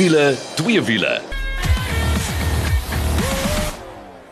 wiele, twee wiele.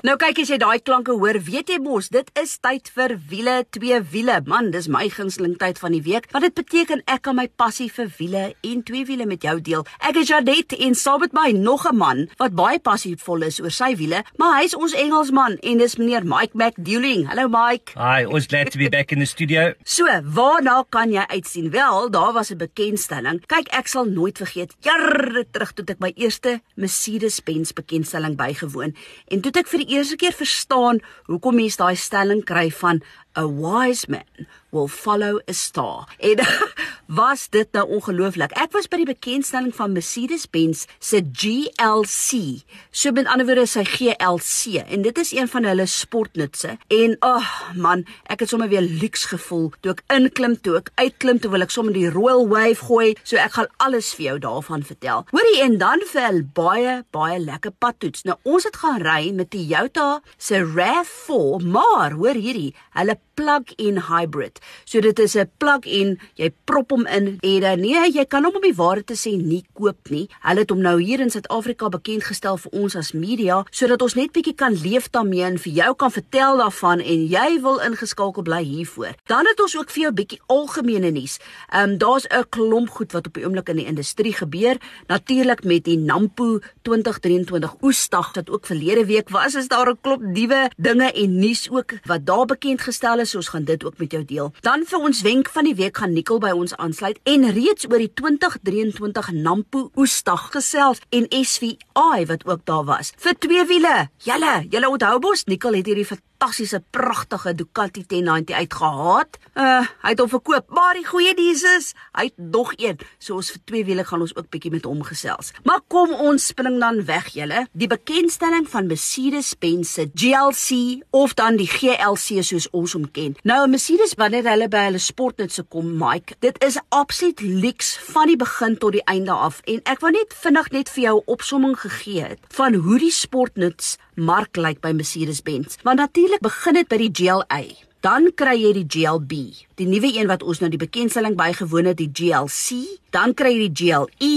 Nou kyk as jy daai klanke hoor, weet jy mos, dit is tyd vir wiele, twee wiele. Man, dis my gunsteling tyd van die week, want dit beteken ek kan my passie vir wiele en twee wiele met jou deel. Ek is Jadet en saam met my nog 'n man wat baie passievol is oor sy wiele, maar hy's ons Engelsman en dis meneer Mike McDueling. Hallo Mike. Hi, always glad to be back in the studio. So, waarna kan jy uitsien? Wel, daar was 'n bekendstelling. Kyk, ek sal nooit vergeet. Jare terug toe ek my eerste Mercedes-Benz bekendstelling bygewoon en toe ek vir die eerste keer verstaan hoekom mense daai stelling kry van a wise man will follow a star. En was dit nou ongelooflik. Ek was by die bekendstelling van Mercedes-Benz se GLC. So met ander woorde sy GLC en dit is een van hulle sportnutse en ag oh, man, ek het sommer weer luks gevoel toe ek inklim, toe ek uitklim, toe wil ek sommer die Royal Wave gooi. So ek gaan alles vir jou daarvan vertel. Hoorie en dan vir baie baie lekker padtoets. Nou ons het gaan ry met die Toyota se RAV4, maar hoor hierdie, hulle plug-in hybrid. So dit is 'n plug-in, jy prop hom in en dan nee, jy kan hom om die ware te sê nie koop nie. Hulle het hom nou hier in Suid-Afrika bekend gestel vir ons as media sodat ons net bietjie kan leef daarmee en vir jou kan vertel daarvan en jy wil ingeskakel bly hiervoor. Dan het ons ook vir jou bietjie algemene nuus. Ehm um, daar's 'n klomp goed wat op die oomblik in die industrie gebeur. Natuurlik met die Nampo 2023 oesdag wat ook verlede week was, is daar 'n klomp nuwe dinge en nuus ook wat daar bekend gestel is so ons gaan dit ook met jou deel. Dan vir ons wenk van die week gaan Nicole by ons aansluit en reeds oor die 2023 Nampo Oesdag gesels en SVI wat ook daar was. Vir twee wiele. Julle, julle onthou mos Nicole het hierdie fantastiese pragtige Ducati 1090 uitgehaat. Uh, hy het hom verkoop, maar die goeie nuus is, hy het nog een. So ons vir twee wiele gaan ons ook bietjie met hom gesels. Maar kom ons spring dan weg julle. Die bekendstelling van Mercedes-Benz se GLC of dan die GLC soos ons hom ken. Nou Mercedes wanneer hulle by hulle sportnuts kom, Mike, dit is absoluut lyks van die begin tot die einde af en ek wou net vinnig net vir jou 'n opsomming gegee het van hoe die sportnuts mark lyk by Mercedes-Benz. Want natuurlik begin dit by die GLA. Dan kry jy die GLB, die nuwe een wat ons nou die bekendstelling bygewoon het, die GLC. Dan kry jy die GLE,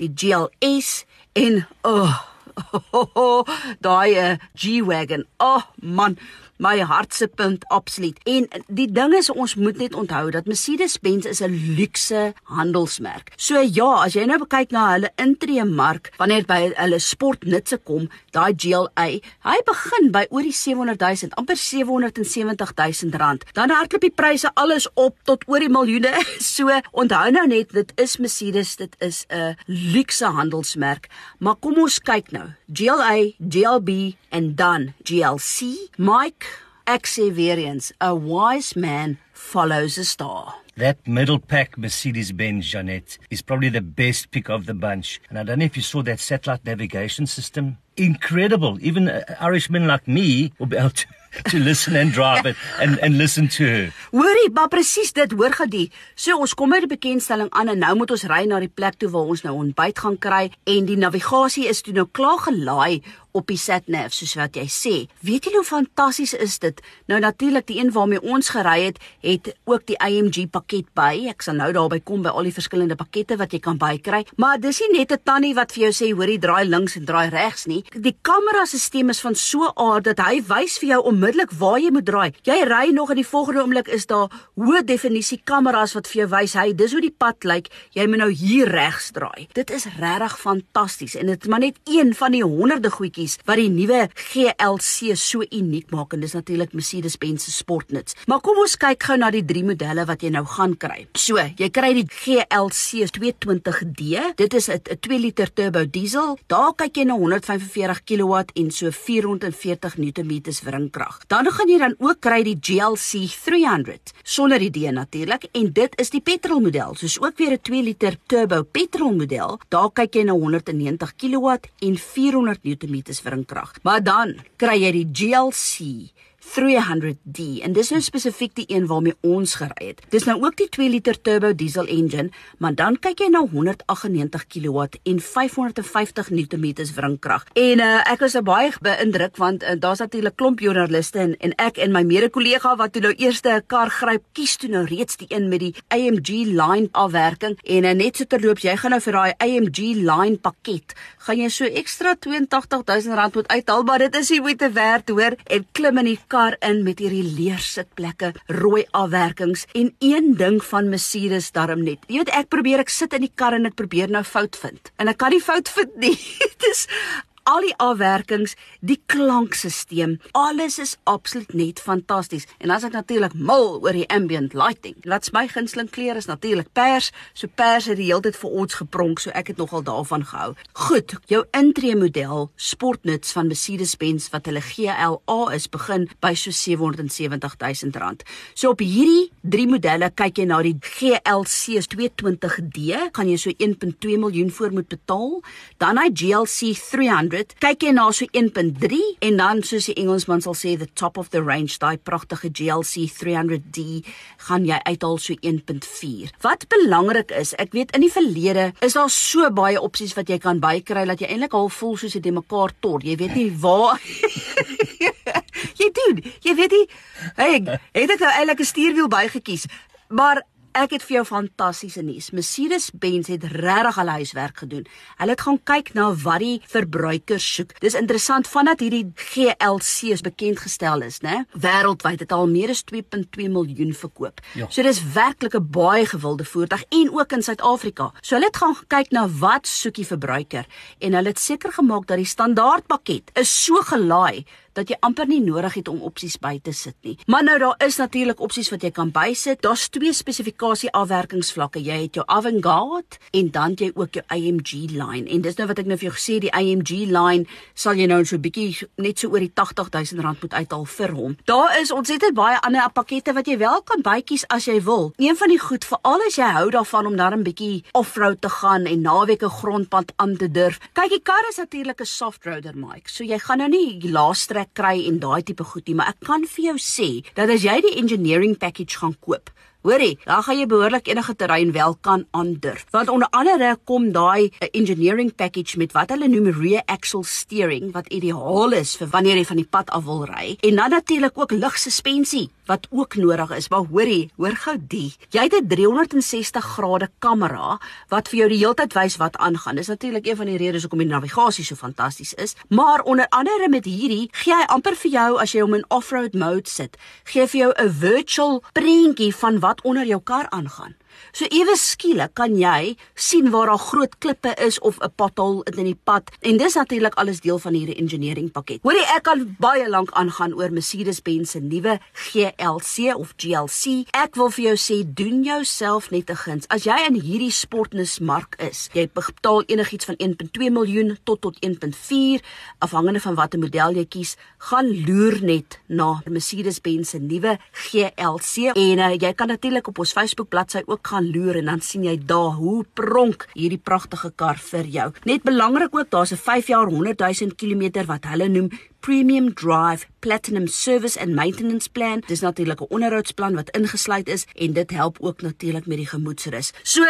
die GLS en oh, oh, oh, oh daai uh, G-Wagon. Oh man, my hartsepunt absoluut. En die ding is ons moet net onthou dat Mercedes-Benz is 'n luukse handelsmerk. So ja, as jy nou kyk na hulle intree mark wanneer by hulle sportnutse kom, daai GLA, hy begin by oor die 700 000, amper 770 000 rand. Dan hardloop die pryse alles op tot oor die miljoene. So onthou nou net dit is Mercedes, dit is 'n luukse handelsmerk. Maar kom ons kyk nou. GLA, GLB en dan GLC. Mike Ek sê weer eens, a wise man follows a star. That middle pack Mercedes-Benz Jeanette is probably the best pick of the bunch. And I don't know if you saw that satellite navigation system. Incredible. Even Irishmen like me will be able to to listen and drive it and and listen to her. Hoorie, maar presies dit hoor gedie. So ons kom by die bekendstelling aan en nou moet ons ry na die plek toe waar ons nou ontbyt gaan kry en die navigasie is toe nou klaar gelaai op die satnav soos wat jy sê. Weet jy hoe fantasties is dit? Nou natuurlik die een waarmee ons gery het, het ook die AMG pakket by. Ek sal nou daarby kom by al die verskillende pakkette wat jy kan bykry. Maar dis nie net 'n tannie wat vir jou sê hoorie draai links en draai regs nie. Die kamerasisteem is van so aard dat hy wys vir jou onmiddellik waar jy moet draai. Jy ry nog in die volgende oomblik is daar hoë definisie kameras wat vir jou wys hy dis hoe die pad lyk. Jy moet nou hier regs draai. Dit is regtig fantasties en dit is maar net een van die honderde goedjies goedjies wat die nuwe GLC so uniek maak en dis natuurlik Mercedes-Benz se sportnuts. Maar kom ons kyk gou na die drie modelle wat jy nou gaan kry. So, jy kry die GLC 220D. Dit is 'n 2 liter turbo diesel. Daar kyk jy na 145 kW en so 440 Nm wringkrag. Dan gaan jy dan ook kry die GLC 300 sonder die D natuurlik en dit is die petrolmodel. Soos ook weer 'n 2 liter turbo petrolmodel. Daar kyk jy na 190 kW en 400 Nm is wringkrag. Maar dan kry jy die GLC 300D en dis nou spesifiek die een waarmee ons gery het. Dis nou ook die 2 liter turbo diesel engine, maar dan kyk jy na 198 kW en 550 Nm wringkrag. En uh, ek was nou baie beïndruk want uh, daar's natuurlik klomp joernaliste en, en ek en my mede-kollega wat toe nou eers 'n kar gryp, kies toe nou reeds die een met die AMG line afwerking en uh, net so terloops, jy gaan nou vir daai AMG line pakket, gaan jy so ekstra 82000 rand moet uithaal, maar dit is nie moeite werd hoor en klim in die kar in met hierdie leersitplekke, rooi afwerkings en een ding van Mercedes darm net. Jy weet ek probeer ek sit in die kar en ek probeer nou fout vind. En ek kan nie fout vind nie. Dit is al die afwerkings, die klankstelsel, alles is absoluut net fantasties. En as ek natuurlik mal oor die ambient lighting. Laat my gunsteling kleur is natuurlik pers. So pers het die hele tyd vir ons gepronk, so ek het nogal daarvan gehou. Goed, jou intree model sportnuts van Mercedes-Benz wat hulle GLA is, begin by so 770 000 rand. So op hierdie drie modelle kyk jy na die GLC 220D, gaan jy so 1.2 miljoen voor moet betaal. Dan hy GLC 300 100, kyk jy na so 1.3 en dan soos die Engelsman sal sê the top of the range, daai pragtige GLC 300D, gaan jy uithaal so 1.4. Wat belangrik is, ek weet in die verlede is daar so baie opsies wat jy kan bykry dat jy eintlik al voel soos jy mekaar tot. Jy weet nie waar jy doen. Jy weet nie, hey, het ek nou eintlik 'n stuurwiel bygekies. Maar Ek het vir jou fantastiese nuus. Mercedes-Benz het regtig al huiswerk gedoen. Hulle het gaan kyk na wat die verbruikers soek. Dis interessant vandat hierdie GLC's bekend gestel is, né? Wêreldwyd het al meer as 2.2 miljoen verkoop. Ja. So dis werklik 'n baie gewilde voertuig en ook in Suid-Afrika. So hulle het gaan kyk na wat soek die verbruiker en hulle het seker gemaak dat die standaardpakket is so gelaai dat jy amper nie nodig het om opsies by te sit nie. Maar nou daar is natuurlik opsies wat jy kan bysit. Daar's twee spesifikasie afwerkingsvlakke. Jy het jou Avantgarde en dan jy ook jou AMG line. En dis nou wat ek nou vir jou gesê, die AMG line sal jy nou so 'n bietjie net so oor die 80000 rand moet uithaal vir hom. Daar is ontsettend baie ander pakkette wat jy wel kan bykies as jy wil. Een van die goed veral as jy hou daarvan om dan 'n bietjie off-road te gaan en naweke grondpad aan te durf. Kyk, die kar is natuurlik 'n soft-roader, Mike. So jy gaan nou nie die laaste ek kry en daai tipe goed nie, maar ek kan vir jou sê dat as jy die engineering package gaan koop, Hoorie, dan gaan jy behoorlik enige terrein wel kan aandurf. Want onder andere kom daai eh, engineering package met wat hulle noem rear axle steering wat ideaal is vir wanneer jy van die pad af wil ry. En dan natuurlik ook lugsuspensie wat ook nodig is. Maar hoorie, hoor gou die. Jy het 'n 360 grade kamera wat vir jou die hele tyd wys wat aangaan. Dis natuurlik een van die redes hoekom die navigasie so fantasties is. Maar onder andere met hierdie gee hy amper vir jou as jy hom in off-road mode sit, gee vir jou 'n virtual prentjie van wat onder jou kar aangaan. So ewe skielik kan jy sien waar daar groot klippe is of 'n pothol in die pad en dis natuurlik alles deel van hierdie engineering pakket. Hoorie, ek kan baie lank aangaan oor Mercedes-Benz se nuwe GLC of GLC. Ek wil vir jou sê, doen jouself net 'n guns. As jy in hierdie sportnismark is, jy betaal enigiets van 1.2 miljoen tot tot 1.4 afhangende van watter model jy kies, gaan loer net na Mercedes-Benz se nuwe GLC en uh, jy kan natuurlik op ons Facebook bladsy ook gaan loer en dan sien jy daar hoe pronk hierdie pragtige kar vir jou. Net belangrik ook, daar's 'n 5 jaar 100 000 km wat hulle noem Premium Drive Platinum Service and Maintenance Plan. Dis natuurlik 'n onderhoudsplan wat ingesluit is en dit help ook natuurlik met die gemoedsrus. So,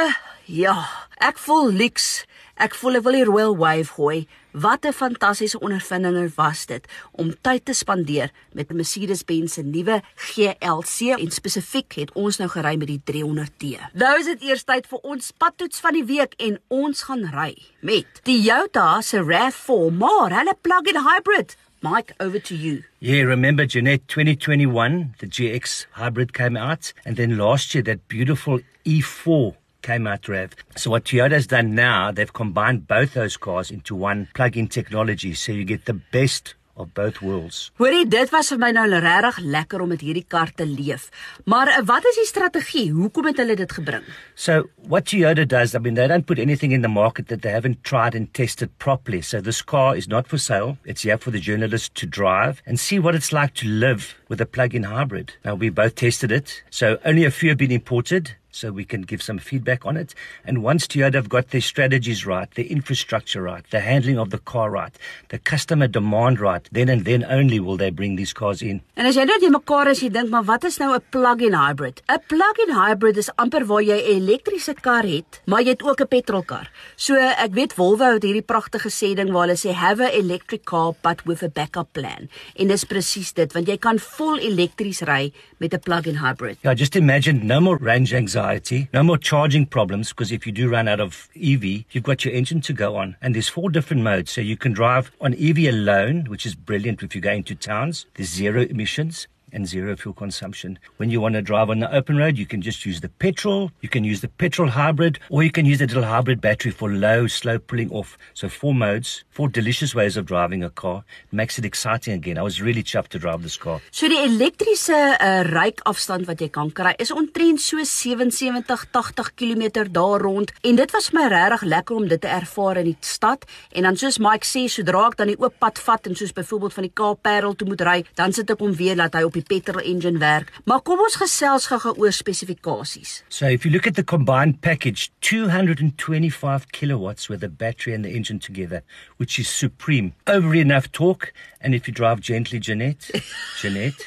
ja, ek voel liks. Ek voel ek wil die Royal Wave gooi. Wat 'n fantastiese ondervinding was dit om tyd te spandeer met Mercedes-Benz se nuwe GLC en spesifiek het ons nou gery met die 300T. Nou is dit eers tyd vir ons padtoets van die week en ons gaan ry met die Toyota se RAV4, maar hulle plug-in hybrid. Mike, over to you. Yeah, remember Jeanette 2021, the GX hybrid came out and then last year that beautiful E4 came out rev. So what Toyota's done now, they've combined both those cars into one plug-in technology, so you get the best of both worlds. Hoorie, dit was vir my nou regtig lekker om met hierdie kar te leef. Maar eh, wat is die strategie? Hoekom het hulle dit gebring? So, what Toyota does, I mean, they don't put anything in the market that they haven't tried and tested properly. So this car is not for sale. It's here for the journalists to drive and see what it's like to live with a plug-in hybrid. Now, we both tested it. So, only a few have been imported so we can give some feedback on it. And once Toyota have got their strategies right, their infrastructure right, the handling of the car right, the customer demand right, then and then only will they bring these cars in. En as jy net jy mekaar as jy dink, maar wat is nou 'n plug-in hybrid? 'n Plug-in hybrid is amper waar jy 'n elektriese kar het, maar jy het ook 'n petrolkar. So ek weet Volvo het hierdie pragtige sê ding waar hulle sê have a electric car but with a backup plan. En dis presies dit, want jy kan vol elektries ry met 'n plug-in hybrid. Yeah, just imagine no more range anxiety, no more charging problems because if you do run out of EV, you've got your engine to go on. And there's four different modes. So you can drive on EV alone, which is brilliant if you're going to towns. There's zero emissions. And zero fuel consumption. When you want to drive on the open road, you can just use the petrol, you can use the petrol hybrid, or you can use the little hybrid battery for low, slow pulling off. So four modes, four delicious ways of driving a car. It makes it exciting again. I was really chuffed to drive this car. So die elektriese uh, ryafstand wat jy kan kry is omtrent so 77 80 km daar rond en dit was my regtig lekker om dit te ervaar in die stad en dan soos Mike sê sodra ek dan die oop pad vat en soos byvoorbeeld van die Kaap Parel toe moet ry dan sit ek hom weer dat hy op die petrol engine werk. Maar kom ons gesels gou oor spesifikasies. So if you look at the combined package, 225 kilowatts with the battery and the engine together, which is supreme. Over enough torque, and if you drive gently, Jeanette, Jeanette,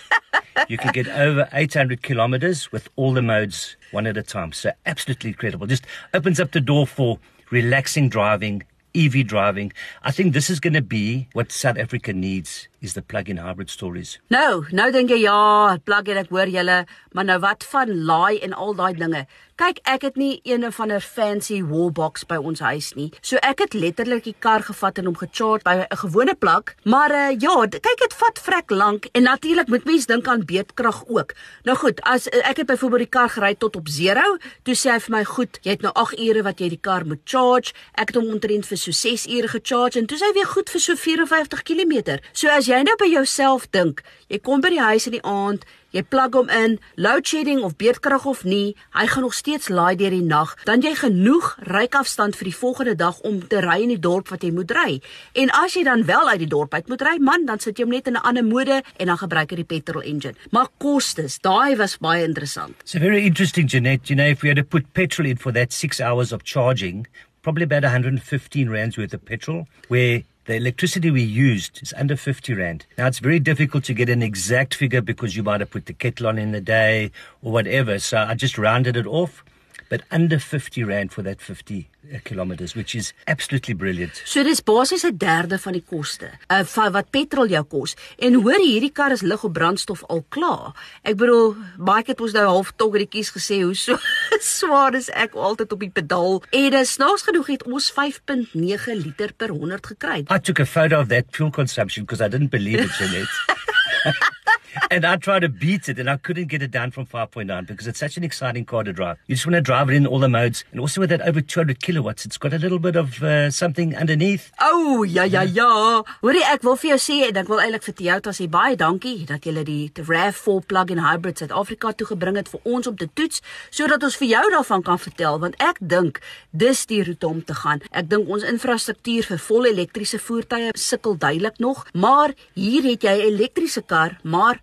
you can get over 800 kilometers with all the modes one at a time. So absolutely incredible. Just opens up the door for relaxing driving, EV driving. I think this is going to be what South Africa needs is the plug-in hybrid stories. Nou, nou dink jy ja, plug-in ek hoor julle, maar nou wat van laai en al daai dinge? Kyk, ek het nie een van 'n fancy wallbox by ons huis nie. So ek het letterlik die kar gevat en hom gecharge by 'n gewone plug, maar uh, ja, kyk dit vat vrek lank en natuurlik moet mens dink aan beerdkrag ook. Nou goed, as uh, ek het byvoorbeeld die kar gery tot op 0, toe sê hy vir my, "Goed, jy het nou 8 ure wat jy die kar moet charge." Ek het hom omtrent vir so 6 ure gecharge en toe sê hy weer goed vir so 54 km. So as jy nou by jouself dink, jy kom by die huis in die aand, jy plug hom in, load shedding of beerdkrag of nie, hy gaan nog steeds laai deur die nag, dan jy genoeg ryafstand vir die volgende dag om te ry in die dorp wat jy moet ry. En as jy dan wel uit die dorp uit moet ry, man, dan sit jy hom net in 'n ander mode en dan gebruik jy die petrol engine. Maar kostes, daai was baie interessant. So very interesting, Jeanette. You know, if we had to put petrol in for that six hours of charging, probably about 115 rands worth of petrol, where the electricity we used is under 50 rand. Now it's very difficult to get an exact figure because you might have put the kettle on in the day or whatever. So I just rounded it off, but under 50 rand for that 50 uh, kilometers, which is absolutely brilliant. So dis basies 'n derde van die koste. Uh van wat petrol jou kos. En hoor hierdie kar is lig op brandstof al klaar. Ek bedoel, Mike het ons nou half toggetjies gesê hoe so swaar is ek altyd op die pedaal. En dis snaaks genoeg het ons 5.9 liter per 100 gekry. I took a photo of that fuel consumption because I didn't believe it, Jeanette. and I tried to beat it and I couldn't get it down from 5.9 because it's such an exciting car to drive. You just want to drive it in all the modes. And also with that over 200 kilowatts, it's got a little bit of uh, something underneath. Oh, ja, ja, ja. Hoorie, ek wil vir jou sê en ek wil eintlik vir Toyota sê baie dankie dat julle die RAV4 plug-in hybrid Suid-Afrika toe gebring het vir ons om te toets sodat ons vir jou daarvan kan vertel want ek dink dis die roete om te gaan. Ek dink ons infrastruktuur vir volle elektriese voertuie sukkel duidelik nog, maar hier het jy 'n elektriese kar, maar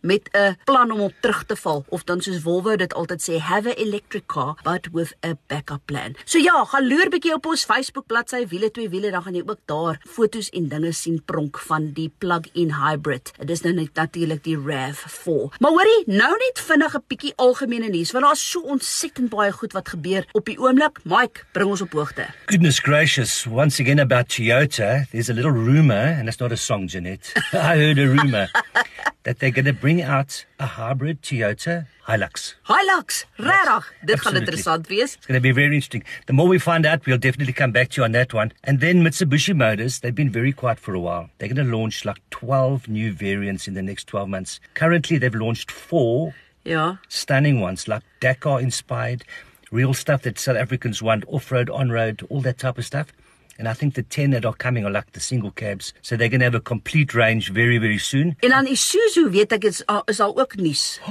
met 'n plan om op terug te val of dan soos Volvo dit altyd sê have a electric car but with a backup plan. So ja, gaan loer bietjie op ons Facebook bladsy wiele twee wiele dan gaan jy ook daar fotos en dinge sien pronk van die plug-in hybrid. Dit is nou net natuurlik die RAV4. Maar hoorie, nou net vinnig 'n bietjie algemene nuus want daar's so ontsettend baie goed wat gebeur op die oomblik. Mike, bring ons op hoogte. Goodness gracious, once again about Toyota, there's a little rumor and it's not a song, Jeanette. I heard a rumor that they're going to bring out a hybrid Toyota Hilux. Hilux, regtig, dit gaan absolutely. interessant wees. It's going to be very interesting. The more we find out, we'll definitely come back to you on that one. And then Mitsubishi Motors, they've been very quiet for a while. They're going to launch like 12 new variants in the next 12 months. Currently, they've launched four Ja. stunning ones, like Dakar inspired, real stuff that South Africans want, off road, on road, all that type of stuff. And I think the 10 that are coming are like the single cabs. So they're going to have a complete range very, very soon. En dan Isuzu weet ek is is al ook nuus.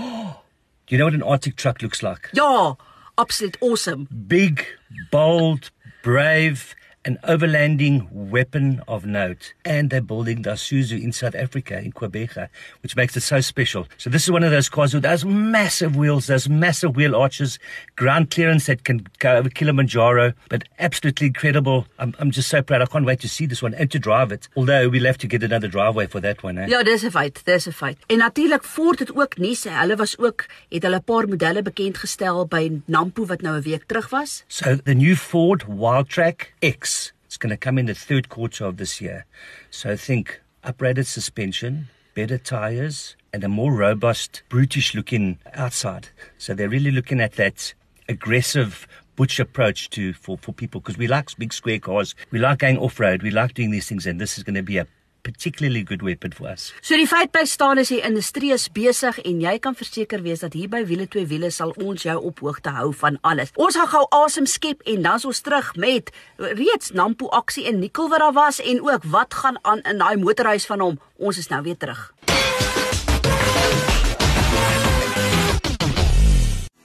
You know what an Arctic truck looks like? Ja, absoluut awesome. Big, bold, brave, an overlanding weapon of note. And they're building the Isuzu in South Africa, in Quebec, which makes it so special. So this is one of those cars with those massive wheels, those massive wheel arches, ground clearance that can go over Kilimanjaro, but absolutely incredible. I'm, I'm just so proud. I can't wait to see this one and to drive it. Although we'll have to get another driveway for that one. Eh? Ja, dis 'n feit, dis 'n feit. En natuurlik Ford het ook nuus. Hulle was ook het hulle 'n paar modelle bekend gestel by Nampo wat nou 'n week terug was. So the new Ford Wildtrak X going to come in the third quarter of this year. So I think upgraded suspension, better tires, and a more robust, brutish looking outside. So they're really looking at that aggressive butch approach to for, for people because we like big square cars, we like going off road, we like doing these things, and this is going to be a particularly good weapon for us. So die feit bly staan is die industrie is besig en jy kan verseker wees dat hier by wiele twee wiele sal ons jou op hoogte hou van alles. Ons gaan gou asem skep en dan ons terug met reeds Nampo aksie in Nikkel wat daar was en ook wat gaan aan in daai motorhuis van hom. Ons is nou weer terug.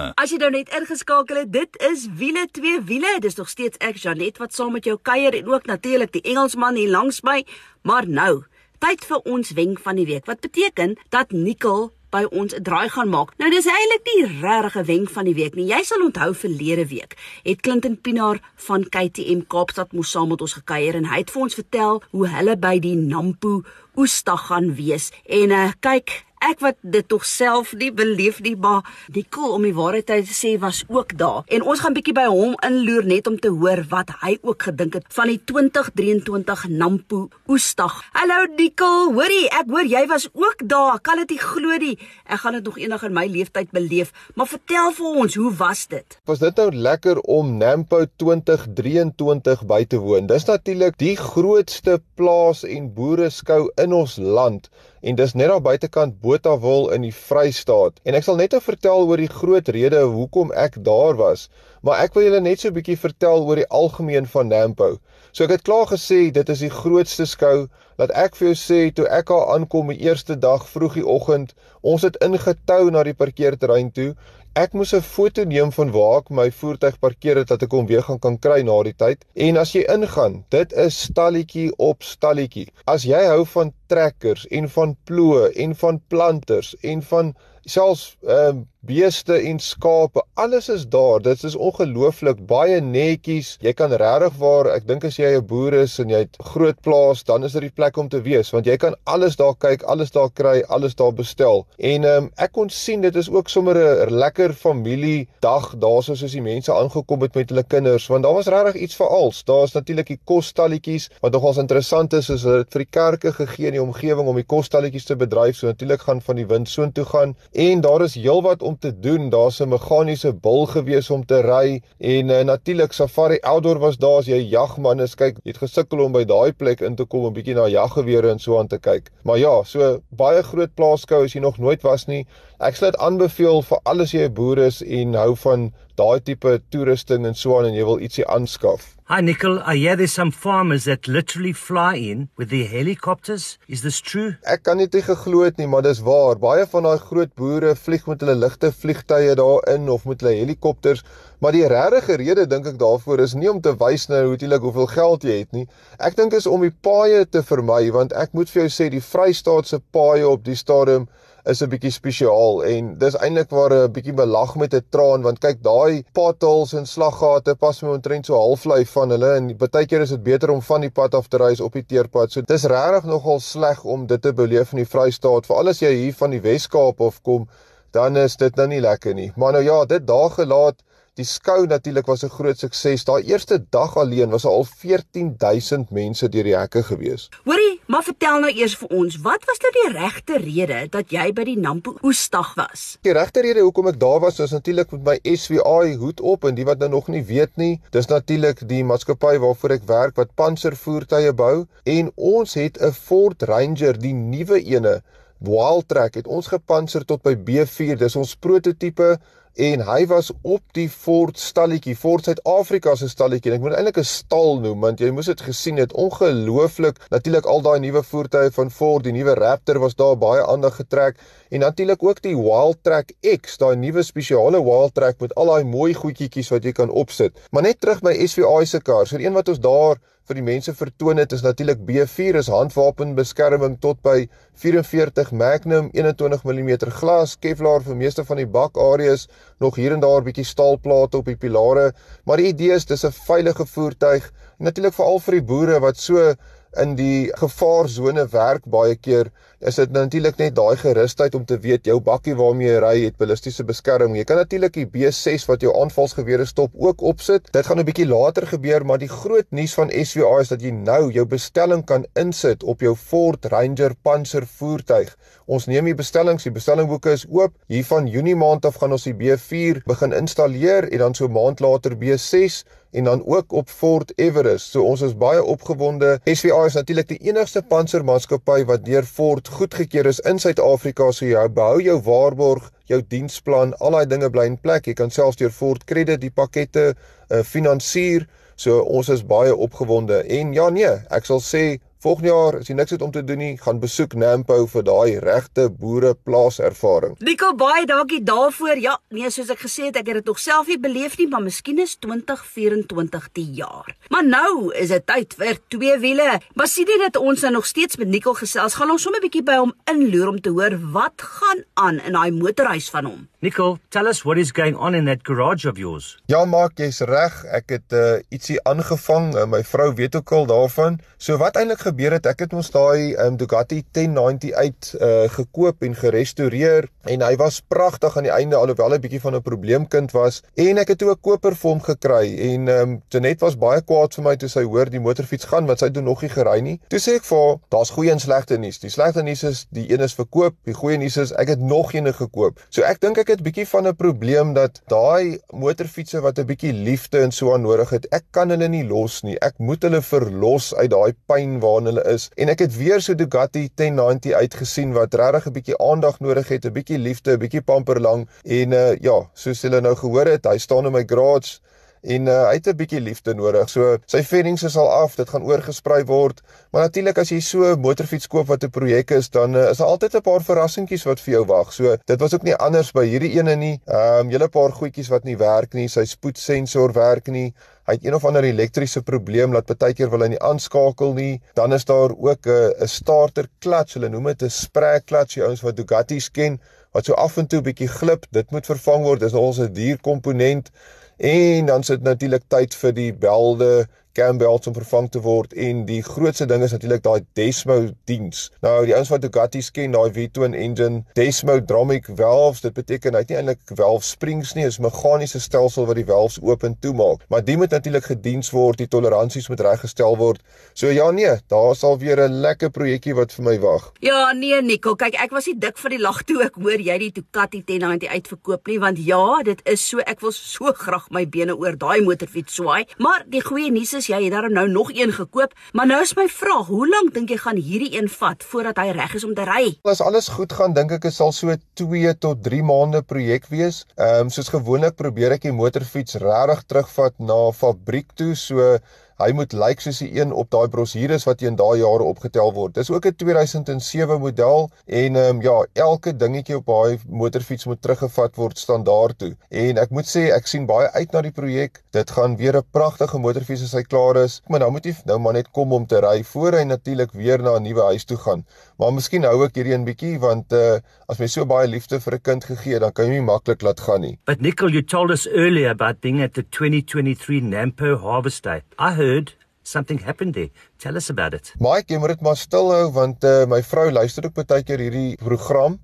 probleme. As jy nou net ingeskakel het, dit is wiele twee wiele. Dis nog steeds ek Janet wat saam met jou kuier en ook natuurlik die Engelsman hier langs my. Maar nou, tyd vir ons wenk van die week. Wat beteken dat Nikkel by ons 'n draai gaan maak. Nou dis eintlik die regte wenk van die week nie. Jy sal onthou verlede week het Clinton Pinaar van KTM Kaapstad moes saam met ons gekuier en hy het vir ons vertel hoe hulle by die Nampo oesdag gaan wees. En uh, kyk, ek wat dit tog self nie beleef nie, maar die cool om die waarheid te sê was ook daar. En ons gaan bietjie by hom inloer net om te hoor wat hy ook gedink het van die 2023 Nampo Oesdag. Hallo Nicole, hoorie, ek hoor jy was ook daar. Kan dit glo nie. Ek gaan dit nog eendag in my lewenstyd beleef, maar vertel vir ons, hoe was dit? Was dit nou lekker om Nampo 2023 by te woon? Dis natuurlik die grootste plaas en boereskou in ons land en dis net daar buitekant Botawil in die Vrystaat. En ek sal net vertel oor die groot rede hoekom ek daar was, maar ek wil julle net so 'n bietjie vertel oor die algemeen van Nampo. So ek het klaar gesê dit is die grootste skou dat ek vir jou sê toe ek daar aankom die eerste dag vroeg die oggend, ons het ingetou na die parkeerterrein toe Ek moes 'n foto neem van waar ek my voertuig parkeer het dat ek hom weer gaan kan kry na die tyd. En as jy ingaan, dit is stalletjie op stalletjie. As jy hou van trekkers en van ploë en van planters en van selfs ehm uh, beeste en skape, alles is daar. Dit is ongelooflik baie netjies. Jy kan regtig waar, ek dink as jy 'n boer is en jy het groot plaas, dan is dit die plek om te wees want jy kan alles daar kyk, alles daar kry, alles daar bestel. En ehm um, ek kon sien dit is ook sommer 'n lekker familie dag daarso soos die mense aangekom het met hulle kinders want daar was regtig iets vir als. Daar's natuurlik die kosstalletjies wat nogals interessant is, is dit vir die kerke gegee in die omgewing om die kosstalletjies te bedryf. So natuurlik gaan van die wind soontoe gaan en daar is heelwat om te doen. Daar's 'n meganiese bul gewees om te ry en uh, natuurlik safari outdoor was daar as jy jagman is. Kyk, jy het gesukkel om by daai plek in te kom om bietjie na jaggewere en so aan te kyk. Maar ja, so baie groot plaaskou as jy nog nooit was nie. Ek sal dit aanbeveel vir alles jy 'n boer is en hou van daai tipe toerusting en so aan en jy wil ietsie aanskaf. Hi Nicole, I hear there's some farmers that literally fly in with their helicopters. Is this true? Ek kan nie dit geglo het nie, maar dis waar. Baie van daai groot boere vlieg met hulle ligte vliegtye daarin of met hulle helikopters, maar die regte rede dink ek daarvoor is nie om te wys nou hoe natuurlik hoeveel geld jy het nie. Ek dink is om die paaie te vermy want ek moet vir jou sê die Vrystaatse paaie op die stadium is 'n bietjie spesiaal en dis eintlik waar 'n bietjie belag met 'n traan want kyk daai potholes en slaggate pas my omtrent so halflyf van hulle en baie keer is dit beter om van die pad af te ry as op die teerpad. So dis regtig nogal sleg om dit te beleef in die Vrystaat veral as jy hier van die Wes-Kaap af kom dan is dit nou nie lekker nie. Maar nou ja, dit daar gelaat Die skou natuurlik was 'n groot sukses. Daai eerste dag alleen was al 14000 mense deur die hekke gewees. Hoorie, maar vertel nou eers vir ons, wat was nou die regte rede dat jy by die Nampo Oesdag was? Die regte rede hoekom ek daar was was natuurlik met my SVA hoed op en die wat nou nog nie weet nie, dis natuurlik die maatskappy waarvoor ek werk wat panservoertuie bou en ons het 'n Ford Ranger, die nuwe ene Wildtrak het ons gepanser tot by B4. Dis ons prototipe en hy was op die Ford stalletjie, Ford Suid-Afrika se stalletjie. Ek moet eintlik 'n stal noem want jy moes dit gesien het. Ongelooflik. Natuurlik al daai nuwe voertuie van Ford, die nuwe Raptor was daar baie aandag getrek en natuurlik ook die Wildtrak X, daai nuwe spesiale Wildtrak met al daai mooi goedjies wat jy kan opsit. Maar net terug by SVI se kar. So die een wat ons daar vir die mense vertoon het is natuurlik B4 is handwapenbeskerming tot by 44 Magnum 21 mm glas Kevlar vir meeste van die bakareas nog hier en daar bietjie staalplate op die pilare maar die idee is dis 'n veilige voertuig natuurlik veral vir die boere wat so in die gevaarsone werk baie keer is dit natuurlik net daai gerusheid om te weet jou bakkie waarmee jy ry het ballistiese beskerming. Jy kan natuurlik die B6 wat jou aanvalsgewere stop ook opsit. Dit gaan 'n bietjie later gebeur, maar die groot nuus van SVA is dat jy nou jou bestelling kan insit op jou Ford Ranger Panzer voertuig. Ons neem die bestellings, die bestellingboeke is oop. Hier van Junie maand af gaan ons die B4 begin installeer en dan so maand later B6 en dan ook op Fort Everest. So ons is baie opgewonde. SVA is natuurlik die enigste pansermaatskappy wat deur Ford goedgekeur is in Suid-Afrika. So jy behou jou waarborg, jou diensplan, al daai dinge bly in plek. Jy kan selfs deur Ford Credit die pakkette uh, finansier. So ons is baie opgewonde. En ja nee, ek sal sê Volgende jaar as jy niks het om te doen nie, gaan besoek Nampo vir daai regte boere plaas ervaring. Nico baie dankie daarvoor. Ja, nee, soos ek gesê het, ek het dit nog self nie beleef nie, maar miskien is 2024 die jaar. Maar nou is dit tyd vir twee wiele. Maar sien jy dat ons nou nog steeds met Nico gesels? Gaan ons sommer 'n bietjie by hom inloer om te hoor wat gaan aan in daai motorhuis van hom. Nico, tell us what is going on in that garage of yours. Ja, maak jy's reg. Ek het uh, ietsie aangevang. Uh, my vrou weet ook al daarvan. So wat eintlik gebeur het, ek het ons daai um, Bugatti 1090 uit uh, gekoop en gerestoreer en hy was pragtig aan die einde alhoewel hy 'n bietjie van 'n probleemkind was en ek het toe 'n koper vir hom gekry en um, Janet was baie kwaad vir my toe sy hoor die motorfiets gaan want sy het nog nie gery nie. Toe sê ek vir haar, daar's goeie en slegte nuus. Die slegte nuus is die een is verkoop, die goeie nuus is ek het nog een gekoop. So ek dink ek het bietjie van 'n probleem dat daai motorfietsse wat 'n bietjie liefde en so aan nodig het, ek kan hulle nie los nie. Ek moet hulle verlos uit daai pyn waarin hulle is. En ek het weer so Ducati 1090 uitgesien wat regtig 'n bietjie aandag nodig het, 'n bietjie liefde, 'n bietjie pamperlang en uh ja, soos julle nou gehoor het, hy staan in my garage en uh, hy het 'n bietjie liefde nodig. So sy vennings is al af, dit gaan oorgesprei word. Maar natuurlik as jy so 'n motorfiets koop wat 'n projek is, dan uh, is daar altyd 'n paar verrassingkies wat vir jou wag. So dit was ook nie anders by hierdie ene nie. Ehm um, julle paar goedjies wat nie werk nie, sy spoedsensor werk nie. Hy het een of ander elektriese probleem laat baie keer wil hy nie aanskakel nie. Dan is daar ook 'n 'n starter clutch, hulle noem dit 'n spray clutch, die ouens wat Ducatis ken, wat so af en toe bietjie glip. Dit moet vervang word. Dis al 'n duur komponent. En dan sit natuurlik tyd vir die belde cambelts om vervang te word en die grootste ding is natuurlik daai Desmo diens. Nou die ouens wat Ducati ken, daai V-twin engine, Desmo Dromic valves, dit beteken hy het nie eintlik valve springs nie, is meganiese stelsel wat die valves oop en toe maak. Maar die moet natuurlik gediens word, die toleransies moet reggestel word. So ja nee, daar sal weer 'n lekker projekkie wat vir my wag. Ja nee Nico, kyk ek was nie dik vir die lag toe ek hoor jy die Ducati 1090 uitverkoop nie, want ja, dit is so ek wil so graag my bene oor daai motorfiets swaai, maar die goeie nuus is jy het daarom nou nog een gekoop, maar nou is my vraag, hoe lank dink jy gaan hierdie een vat voordat hy reg is om te ry? As alles goed gaan, dink ek dit sal so 2 tot 3 maande projek wees. Ehm um, soos gewoonlik probeer ek die motorfiets regtig terugvat na fabriek toe, so Hy moet lyk like soos die een op daai brosjures wat in daai jare opgetel word. Dis ook 'n 2007 model en ehm um, ja, elke dingetjie op daai motorfiets moet teruggevat word standaard toe. En ek moet sê ek sien baie uit na die projek. Dit gaan weer 'n pragtige motorfiets as hy klaar is. Maar nou moet hy nou maar net kom om te ry voor hy natuurlik weer na 'n nuwe huis toe gaan. Maar miskien hou ek hierdie een bietjie want uh as my so baie liefde vir 'n kind gegee, dan kan jy nie maklik laat gaan nie. But Nicole, you told us earlier about being at the 2023 Nampo Harvest Day. I heard heard something happened there. Tell us about it. Mike, jy moet dit maar stil hou want uh, my vrou luister ook baie keer hierdie program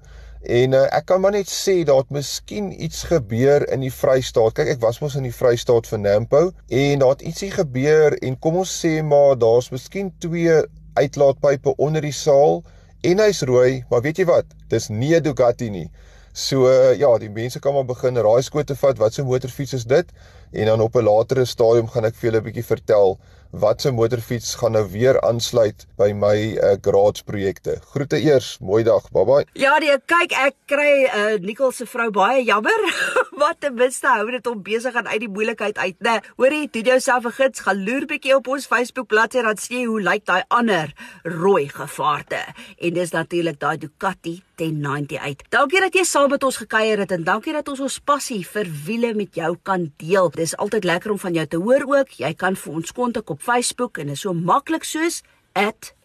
En uh, ek kan maar net sê dat miskien iets gebeur in die Vrystaat. Kyk, ek was mos in die Vrystaat vir Nampo en daar het ietsie gebeur en kom ons sê maar daar's miskien twee uitlaatpype onder die saal en hy's rooi, maar weet jy wat? Dis nie 'n Ducati nie. So uh, ja, die mense kan maar begin raai skote vat wat se motorfiets is dit en dan op 'n latere stadium gaan ek vir julle 'n bietjie vertel wat se motorfiets gaan nou weer aansluit by my uh, garage projekte. Groete eers, mooi dag. Bye bye. Ja, nee, kyk, ek kry 'n uh, Nicole se vrou baie jammer. wat ten minste hou dit hom besig aan uit die moeilikheid uit, né? Hoorie, doen jouself 'n gids, gaan loer bietjie op ons Facebook bladsy dan sien jy hoe lyk daai ander rooi gevaarte. En dis natuurlik daai Ducati 1090 uit. Dankie dat jy saam met ons gekuier het en dankie dat ons ons passie vir wiele met jou kan deel. Dis altyd lekker om van jou te hoor ook. Jy kan vir ons kontak op Facebook en is so maklik soos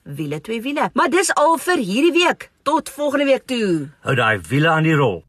@wiele2wiele. Maar dis al vir hierdie week. Tot volgende week toe. Hou daai wiele aan die rol.